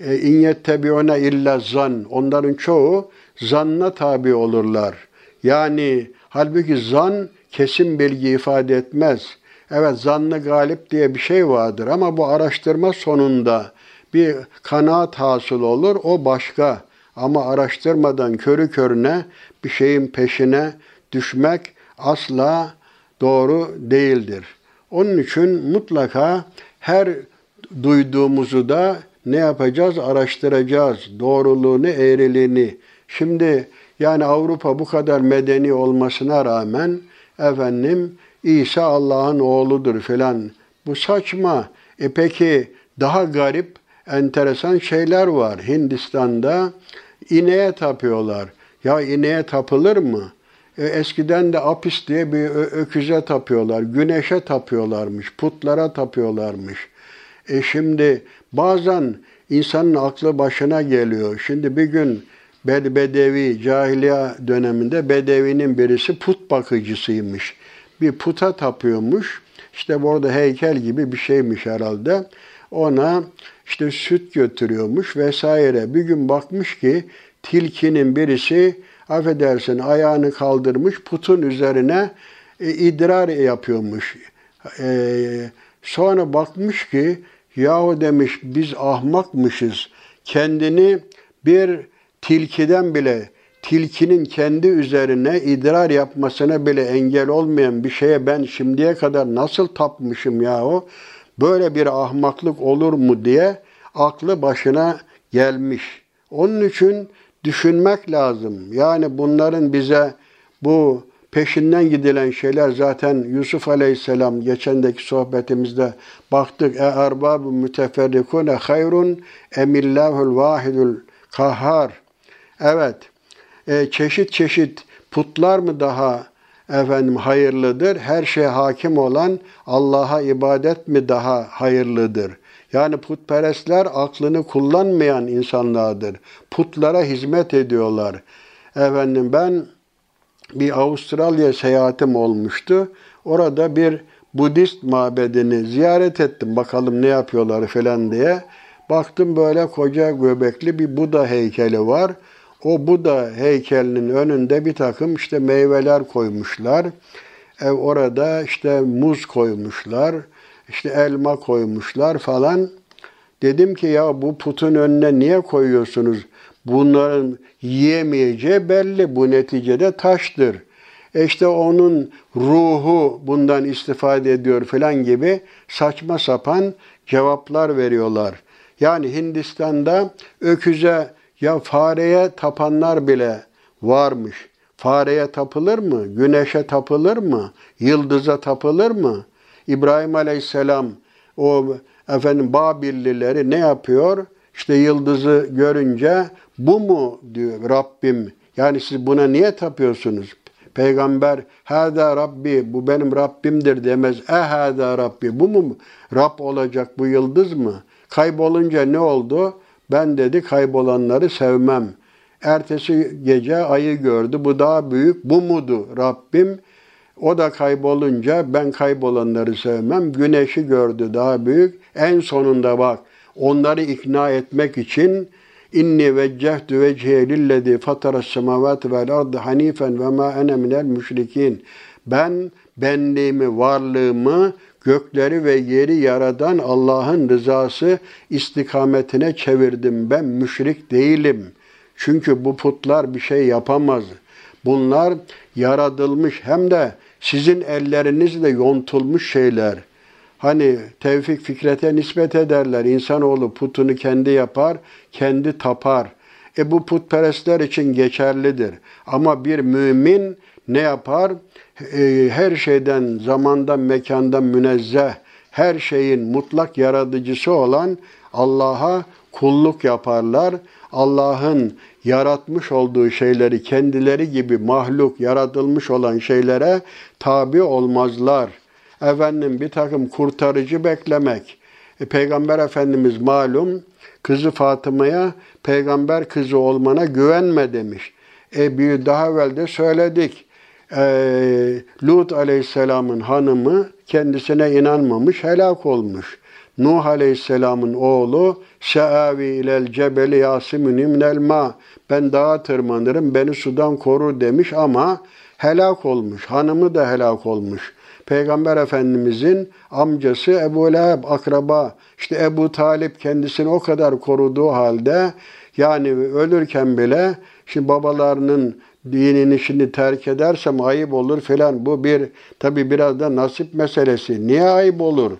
E, İn yettebiune illa zan. Onların çoğu zanna tabi olurlar. Yani halbuki zan kesin bilgi ifade etmez. Evet zanlı galip diye bir şey vardır ama bu araştırma sonunda bir kanaat hasıl olur o başka. Ama araştırmadan körü körüne bir şeyin peşine düşmek asla doğru değildir. Onun için mutlaka her duyduğumuzu da ne yapacağız? Araştıracağız. Doğruluğunu, eğriliğini. Şimdi yani Avrupa bu kadar medeni olmasına rağmen efendim İsa Allah'ın oğludur filan. Bu saçma. E peki daha garip, enteresan şeyler var. Hindistan'da ineğe tapıyorlar. Ya ineğe tapılır mı? E, eskiden de Apis diye bir öküze tapıyorlar. Güneşe tapıyorlarmış. Putlara tapıyorlarmış. E şimdi bazen insanın aklı başına geliyor. Şimdi bir gün Bedevi, cahiliye döneminde Bedevi'nin birisi put bakıcısıymış. Bir puta tapıyormuş. İşte burada heykel gibi bir şeymiş herhalde. Ona işte süt götürüyormuş vesaire. Bir gün bakmış ki tilkinin birisi affedersin ayağını kaldırmış putun üzerine e, idrar yapıyormuş. E, sonra bakmış ki yahu demiş biz ahmakmışız. Kendini bir tilkiden bile tilkinin kendi üzerine idrar yapmasına bile engel olmayan bir şeye ben şimdiye kadar nasıl tapmışım yahu? Böyle bir ahmaklık olur mu diye aklı başına gelmiş. Onun için düşünmek lazım. Yani bunların bize bu peşinden gidilen şeyler zaten Yusuf Aleyhisselam geçendeki sohbetimizde baktık. E erbabu müteferrikune hayrun emillahul vahidul kahhar. Evet. E, çeşit çeşit putlar mı daha efendim hayırlıdır? Her şeye hakim olan Allah'a ibadet mi daha hayırlıdır? Yani putperestler aklını kullanmayan insanlardır. Putlara hizmet ediyorlar. Efendim ben bir Avustralya seyahatim olmuştu. Orada bir Budist mabedini ziyaret ettim. Bakalım ne yapıyorlar falan diye. Baktım böyle koca göbekli bir Buda heykeli var. O Buda heykelinin önünde bir takım işte meyveler koymuşlar. E, orada işte muz koymuşlar işte elma koymuşlar falan. Dedim ki ya bu putun önüne niye koyuyorsunuz? Bunların yiyemeyeceği belli. Bu neticede taştır. E işte onun ruhu bundan istifade ediyor falan gibi saçma sapan cevaplar veriyorlar. Yani Hindistan'da öküze ya fareye tapanlar bile varmış. Fareye tapılır mı? Güneşe tapılır mı? Yıldıza tapılır mı? İbrahim Aleyhisselam o efendim Babillileri ne yapıyor? İşte yıldızı görünce bu mu diyor Rabbim. Yani siz buna niye tapıyorsunuz? Peygamber hâdâ Rabbi bu benim Rabbimdir demez. E hâdâ Rabbi bu mu Rab olacak bu yıldız mı? Kaybolunca ne oldu? Ben dedi kaybolanları sevmem. Ertesi gece ayı gördü. Bu daha büyük. Bu mudu Rabbim? O da kaybolunca ben kaybolanları sevmem. Güneşi gördü daha büyük. En sonunda bak onları ikna etmek için inni veccehtu vecihe lillezî fataras semavati vel ardı hanifen ve ma ene minel müşrikin. Ben benliğimi, varlığımı gökleri ve yeri yaradan Allah'ın rızası istikametine çevirdim. Ben müşrik değilim. Çünkü bu putlar bir şey yapamaz. Bunlar yaratılmış hem de sizin ellerinizle yontulmuş şeyler. Hani Tevfik Fikret'e nispet ederler. İnsanoğlu putunu kendi yapar, kendi tapar. E bu putperestler için geçerlidir. Ama bir mümin ne yapar? E, her şeyden, zamandan, mekandan münezzeh, her şeyin mutlak yaratıcısı olan Allah'a kulluk yaparlar. Allah'ın yaratmış olduğu şeyleri kendileri gibi mahluk yaratılmış olan şeylere tabi olmazlar. Efendim bir takım kurtarıcı beklemek. E, Peygamber Efendimiz malum kızı Fatıma'ya peygamber kızı olmana güvenme demiş. E bir daha evvel de söyledik. E, Lut Aleyhisselam'ın hanımı kendisine inanmamış, helak olmuş. Nuh Aleyhisselam'ın oğlu Seavi ilel cebeli yasimuni minel ma. Ben dağa tırmanırım, beni sudan korur demiş ama helak olmuş. Hanımı da helak olmuş. Peygamber Efendimizin amcası Ebu Leheb akraba, işte Ebu Talip kendisini o kadar koruduğu halde yani ölürken bile şimdi babalarının dinini şimdi terk edersem ayıp olur filan. Bu bir tabi biraz da nasip meselesi. Niye ayıp olur?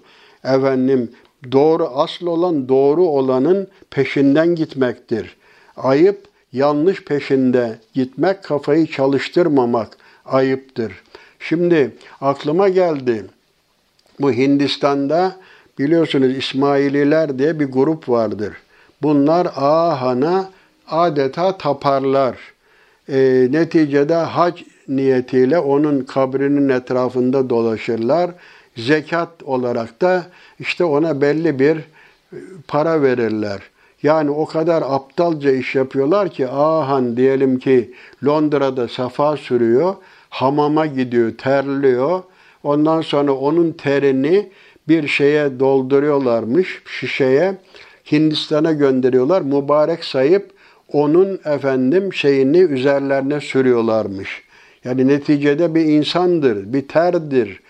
Efendim doğru asıl olan doğru olanın peşinden gitmektir. Ayıp yanlış peşinde gitmek, kafayı çalıştırmamak ayıptır. Şimdi aklıma geldi. Bu Hindistan'da biliyorsunuz İsmaililer diye bir grup vardır. Bunlar Ahan'a adeta taparlar. E, neticede hac niyetiyle onun kabrinin etrafında dolaşırlar. Zekat olarak da işte ona belli bir e, para verirler. Yani o kadar aptalca iş yapıyorlar ki Ahan diyelim ki Londra'da safa sürüyor, hamama gidiyor, terliyor. Ondan sonra onun terini bir şeye dolduruyorlarmış, şişeye. Hindistan'a gönderiyorlar. Mübarek sayıp onun efendim şeyini üzerlerine sürüyorlarmış. Yani neticede bir insandır, bir terdir.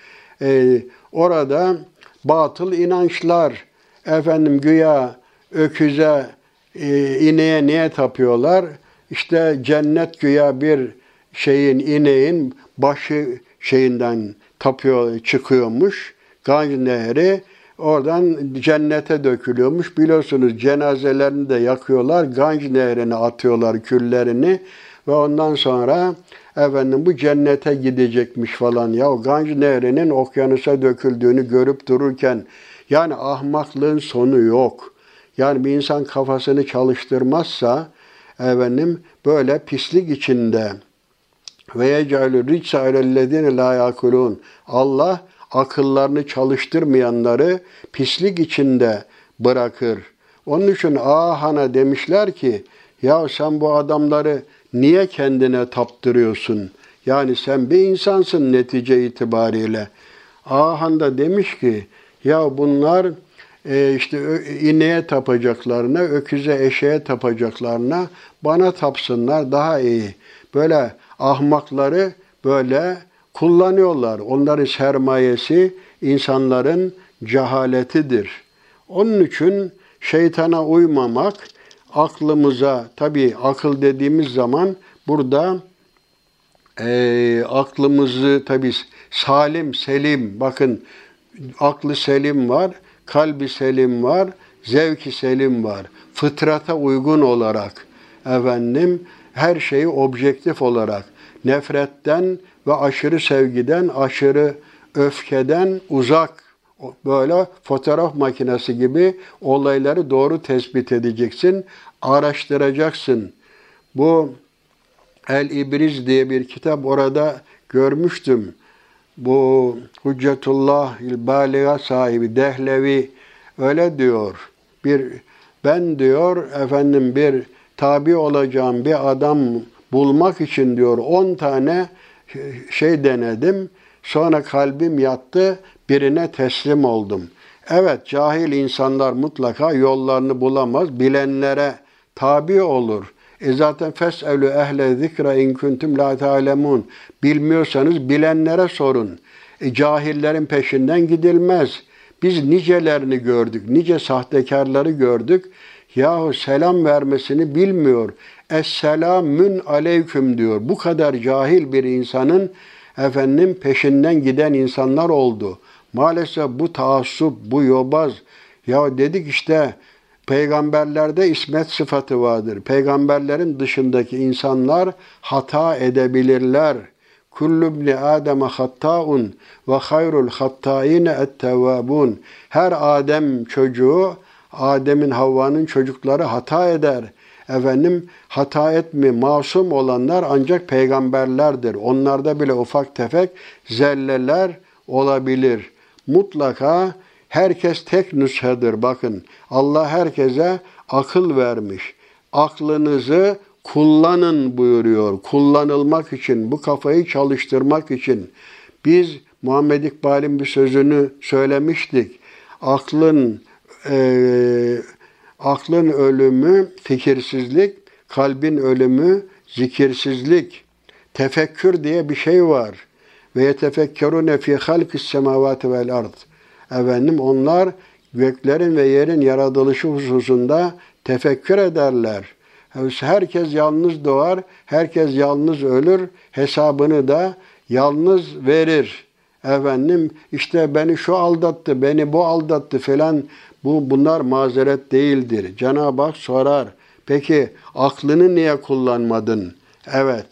Ee, orada batıl inançlar, efendim güya öküze, e, ineğe niye tapıyorlar? İşte cennet güya bir şeyin, ineğin başı şeyinden tapıyor, çıkıyormuş. Ganj Nehri oradan cennete dökülüyormuş. Biliyorsunuz cenazelerini de yakıyorlar. Ganj Nehri'ne atıyorlar küllerini ve ondan sonra efendim bu cennete gidecekmiş falan. Ya Ganj Nehri'nin okyanusa döküldüğünü görüp dururken yani ahmaklığın sonu yok. Yani bir insan kafasını çalıştırmazsa efendim böyle pislik içinde ve yecalü ricsa alellezine la yakulun. Allah akıllarını çalıştırmayanları pislik içinde bırakır. Onun için Ahan'a demişler ki ya sen bu adamları niye kendine taptırıyorsun? Yani sen bir insansın netice itibariyle. Ahan da demiş ki ya bunlar e, işte ineğe tapacaklarına, öküze eşeğe tapacaklarına bana tapsınlar daha iyi. Böyle ahmakları böyle kullanıyorlar. Onların sermayesi insanların cehaletidir. Onun için şeytana uymamak aklımıza tabi akıl dediğimiz zaman burada e, aklımızı tabi salim selim bakın aklı selim var, kalbi selim var, zevki selim var. Fıtrata uygun olarak efendim her şeyi objektif olarak nefretten ve aşırı sevgiden, aşırı öfkeden uzak böyle fotoğraf makinesi gibi olayları doğru tespit edeceksin, araştıracaksın. Bu El İbriz diye bir kitap orada görmüştüm. Bu Hüccetullah İl-Baliga sahibi Dehlevi öyle diyor. Bir ben diyor efendim bir tabi olacağım bir adam bulmak için diyor 10 tane şey denedim. Sonra kalbim yattı, birine teslim oldum. Evet, cahil insanlar mutlaka yollarını bulamaz, bilenlere tabi olur. E zaten fes'elü ehle zikra in kuntum la ta'lemun. Bilmiyorsanız bilenlere sorun. E cahillerin peşinden gidilmez. Biz nicelerini gördük, nice sahtekarları gördük. Yahu selam vermesini bilmiyor. Esselamün aleyküm diyor. Bu kadar cahil bir insanın efendim peşinden giden insanlar oldu. Maalesef bu taassup, bu yobaz. Ya dedik işte peygamberlerde ismet sıfatı vardır. Peygamberlerin dışındaki insanlar hata edebilirler. Kullu ibni Adem'e hattaun ve hayrul hattaine ettevvabun. Her Adem çocuğu, Adem'in Havva'nın çocukları hata eder efendim hata etmi masum olanlar ancak peygamberlerdir. Onlarda bile ufak tefek zelleler olabilir. Mutlaka herkes tek nüshedir. Bakın Allah herkese akıl vermiş. Aklınızı kullanın buyuruyor. Kullanılmak için, bu kafayı çalıştırmak için. Biz Muhammed İkbal'in bir sözünü söylemiştik. Aklın e, Aklın ölümü fikirsizlik, kalbin ölümü zikirsizlik. Tefekkür diye bir şey var. Ve yetefekkerune fi halkis semavati vel ard. Efendim onlar göklerin ve yerin yaratılışı hususunda tefekkür ederler. Herkes yalnız doğar, herkes yalnız ölür, hesabını da yalnız verir. Efendim işte beni şu aldattı, beni bu aldattı falan bu bunlar mazeret değildir. Cenab-ı Hak sorar. Peki aklını niye kullanmadın? Evet.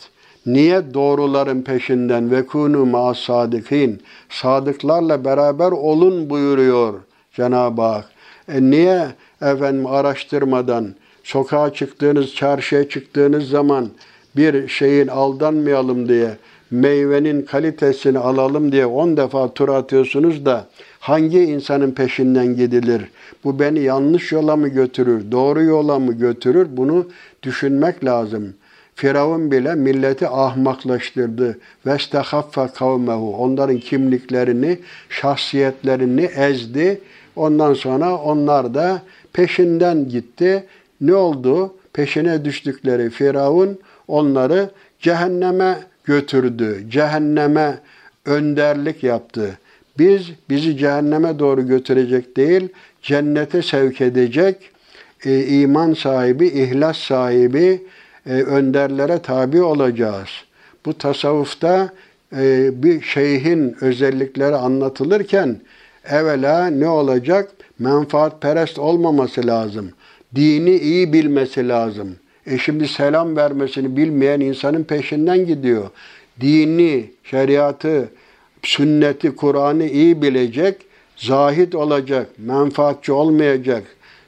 Niye doğruların peşinden ve kunu ma sadikin sadıklarla beraber olun buyuruyor Cenab-ı Hak. E niye efendim araştırmadan sokağa çıktığınız, çarşıya çıktığınız zaman bir şeyin aldanmayalım diye meyvenin kalitesini alalım diye on defa tur atıyorsunuz da hangi insanın peşinden gidilir? Bu beni yanlış yola mı götürür, doğru yola mı götürür? Bunu düşünmek lazım. Firavun bile milleti ahmaklaştırdı. Vestehaffe kavmehu. Onların kimliklerini, şahsiyetlerini ezdi. Ondan sonra onlar da peşinden gitti. Ne oldu? Peşine düştükleri Firavun onları cehenneme götürdü. Cehenneme önderlik yaptı. Biz bizi cehenneme doğru götürecek değil, cennete sevk edecek e, iman sahibi, ihlas sahibi e, önderlere tabi olacağız. Bu tasavvufta e, bir şeyhin özellikleri anlatılırken evvela ne olacak? Menfaatperest olmaması lazım. Dini iyi bilmesi lazım. E şimdi selam vermesini bilmeyen insanın peşinden gidiyor. Dini, şeriatı, sünneti, Kur'an'ı iyi bilecek, zahid olacak, menfaatçi olmayacak,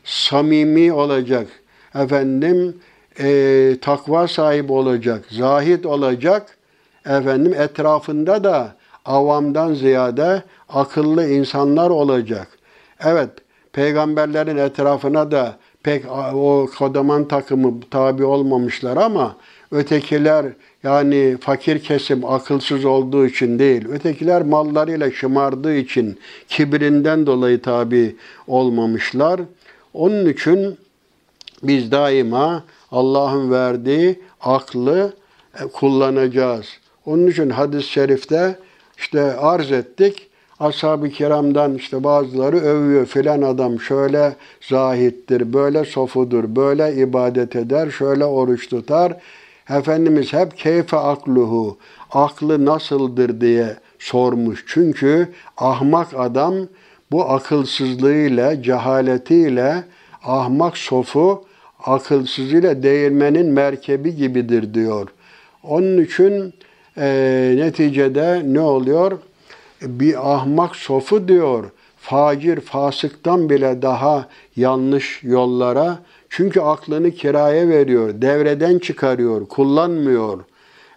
samimi olacak, efendim e, takva sahibi olacak, zahid olacak, efendim etrafında da avamdan ziyade akıllı insanlar olacak. Evet, peygamberlerin etrafına da pek o kodaman takımı tabi olmamışlar ama ötekiler yani fakir kesim akılsız olduğu için değil, ötekiler mallarıyla şımardığı için kibrinden dolayı tabi olmamışlar. Onun için biz daima Allah'ın verdiği aklı e, kullanacağız. Onun için hadis-i şerifte işte arz ettik. Ashab-ı kiramdan işte bazıları övüyor filan adam şöyle zahittir, böyle sofudur, böyle ibadet eder, şöyle oruç tutar. Efendimiz hep keyfe akluhu, aklı nasıldır diye sormuş. Çünkü ahmak adam bu akılsızlığıyla, cehaletiyle ahmak sofu akılsızıyla değirmenin merkebi gibidir diyor. Onun için e, neticede ne oluyor? Bir ahmak sofu diyor. Facir, fasıktan bile daha yanlış yollara çünkü aklını kiraya veriyor, devreden çıkarıyor, kullanmıyor.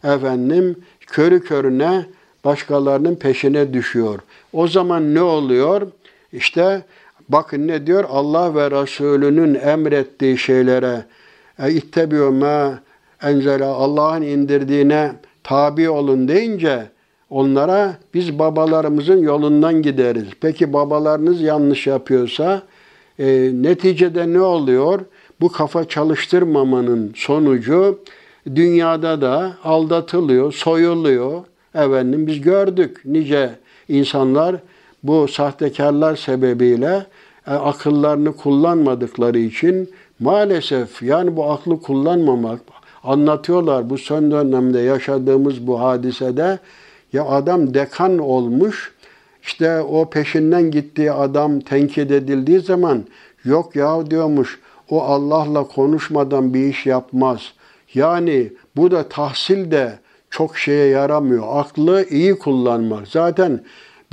Efendim körü körüne başkalarının peşine düşüyor. O zaman ne oluyor? İşte bakın ne diyor? Allah ve Resulünün emrettiği şeylere e, ittebiyor ma enzela Allah'ın indirdiğine tabi olun deyince onlara biz babalarımızın yolundan gideriz. Peki babalarınız yanlış yapıyorsa e, neticede ne oluyor? Bu kafa çalıştırmamanın sonucu dünyada da aldatılıyor, soyuluyor. Efendim biz gördük nice insanlar bu sahtekarlar sebebiyle e, akıllarını kullanmadıkları için maalesef yani bu aklı kullanmamak anlatıyorlar bu son dönemde yaşadığımız bu hadisede ya adam dekan olmuş işte o peşinden gittiği adam tenkit edildiği zaman yok ya diyormuş o Allah'la konuşmadan bir iş yapmaz. Yani bu da tahsil de çok şeye yaramıyor. Aklı iyi kullanmak. Zaten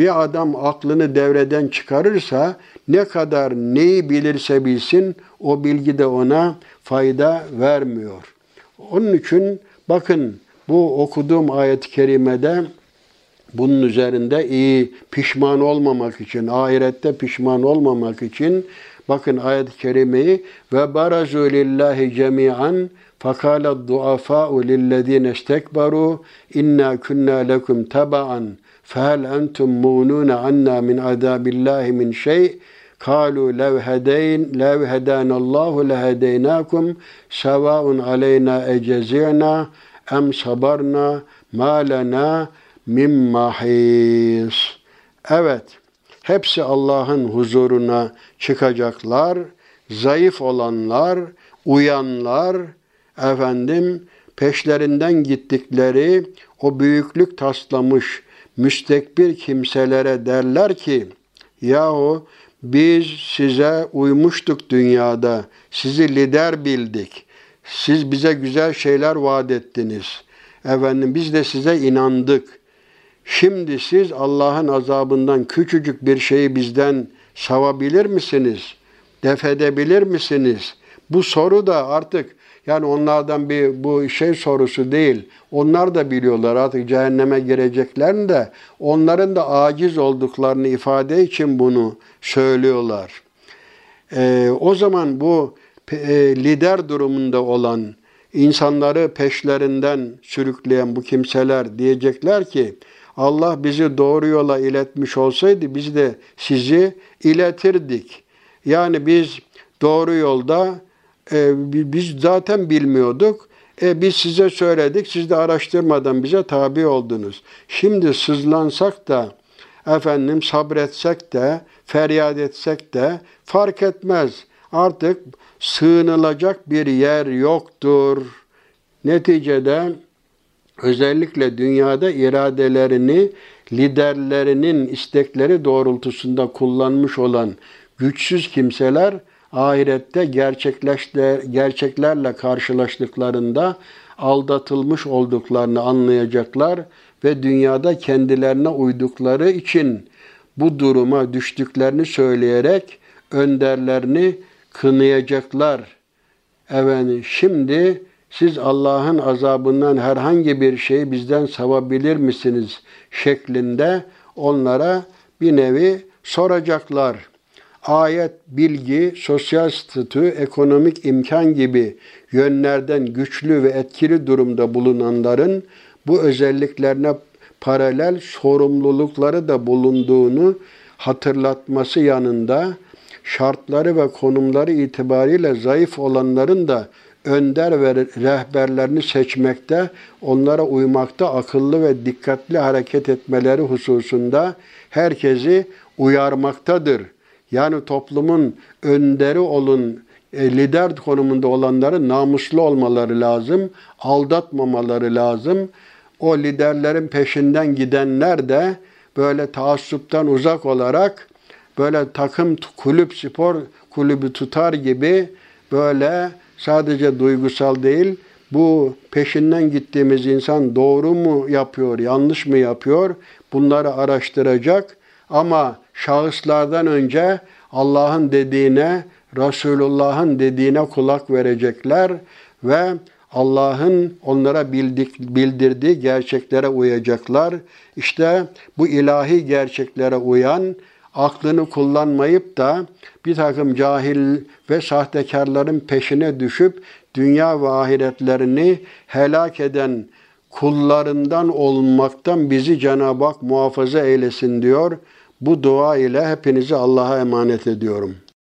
bir adam aklını devreden çıkarırsa ne kadar neyi bilirse bilsin o bilgi de ona fayda vermiyor. Onun için bakın bu okuduğum ayet-i kerimede bunun üzerinde iyi pişman olmamak için, ahirette pişman olmamak için bakın ayet-i kerimeyi ve barazu lillahi cemi'an fakala duafa'u lillezine istekbaru inna kunna lekum taba'an fehel entum mununa anna min azabillahi min şey قالوا لو هدين لو هدانا الله لهديناكم سواء علينا أجزعنا أم صبرنا ما لنا min mahis. Evet, hepsi Allah'ın huzuruna çıkacaklar. Zayıf olanlar, uyanlar, efendim peşlerinden gittikleri o büyüklük taslamış müstekbir kimselere derler ki yahu biz size uymuştuk dünyada. Sizi lider bildik. Siz bize güzel şeyler vaat ettiniz. Efendim biz de size inandık. Şimdi siz Allah'ın azabından küçücük bir şeyi bizden savabilir misiniz? Defedebilir misiniz? Bu soru da artık yani onlardan bir bu şey sorusu değil. Onlar da biliyorlar artık cehenneme gireceklerini de onların da aciz olduklarını ifade için bunu söylüyorlar. Ee, o zaman bu e, lider durumunda olan insanları peşlerinden sürükleyen bu kimseler diyecekler ki Allah bizi doğru yola iletmiş olsaydı biz de sizi iletirdik. Yani biz doğru yolda e, biz zaten bilmiyorduk. E, biz size söyledik, siz de araştırmadan bize tabi oldunuz. Şimdi sızlansak da, efendim sabretsek de, feryat etsek de fark etmez. Artık sığınılacak bir yer yoktur. Neticede özellikle dünyada iradelerini liderlerinin istekleri doğrultusunda kullanmış olan güçsüz kimseler ahirette gerçeklerle karşılaştıklarında aldatılmış olduklarını anlayacaklar ve dünyada kendilerine uydukları için bu duruma düştüklerini söyleyerek önderlerini kınayacaklar. Evet, şimdi siz Allah'ın azabından herhangi bir şeyi bizden savabilir misiniz şeklinde onlara bir nevi soracaklar ayet, bilgi, sosyal statü, ekonomik imkan gibi yönlerden güçlü ve etkili durumda bulunanların bu özelliklerine paralel sorumlulukları da bulunduğunu hatırlatması yanında şartları ve konumları itibariyle zayıf olanların da önder ve rehberlerini seçmekte, onlara uymakta akıllı ve dikkatli hareket etmeleri hususunda herkesi uyarmaktadır.'' Yani toplumun önderi olun, e, lider konumunda olanların namuslu olmaları lazım, aldatmamaları lazım. O liderlerin peşinden gidenler de böyle taassuptan uzak olarak böyle takım kulüp spor kulübü tutar gibi böyle sadece duygusal değil bu peşinden gittiğimiz insan doğru mu yapıyor, yanlış mı yapıyor bunları araştıracak ama şahıslardan önce Allah'ın dediğine, Resulullah'ın dediğine kulak verecekler ve Allah'ın onlara bildik, bildirdiği gerçeklere uyacaklar. İşte bu ilahi gerçeklere uyan, aklını kullanmayıp da bir takım cahil ve sahtekarların peşine düşüp dünya ve ahiretlerini helak eden kullarından olmaktan bizi Cenab-ı Hak muhafaza eylesin diyor. Bu dua ile hepinizi Allah'a emanet ediyorum.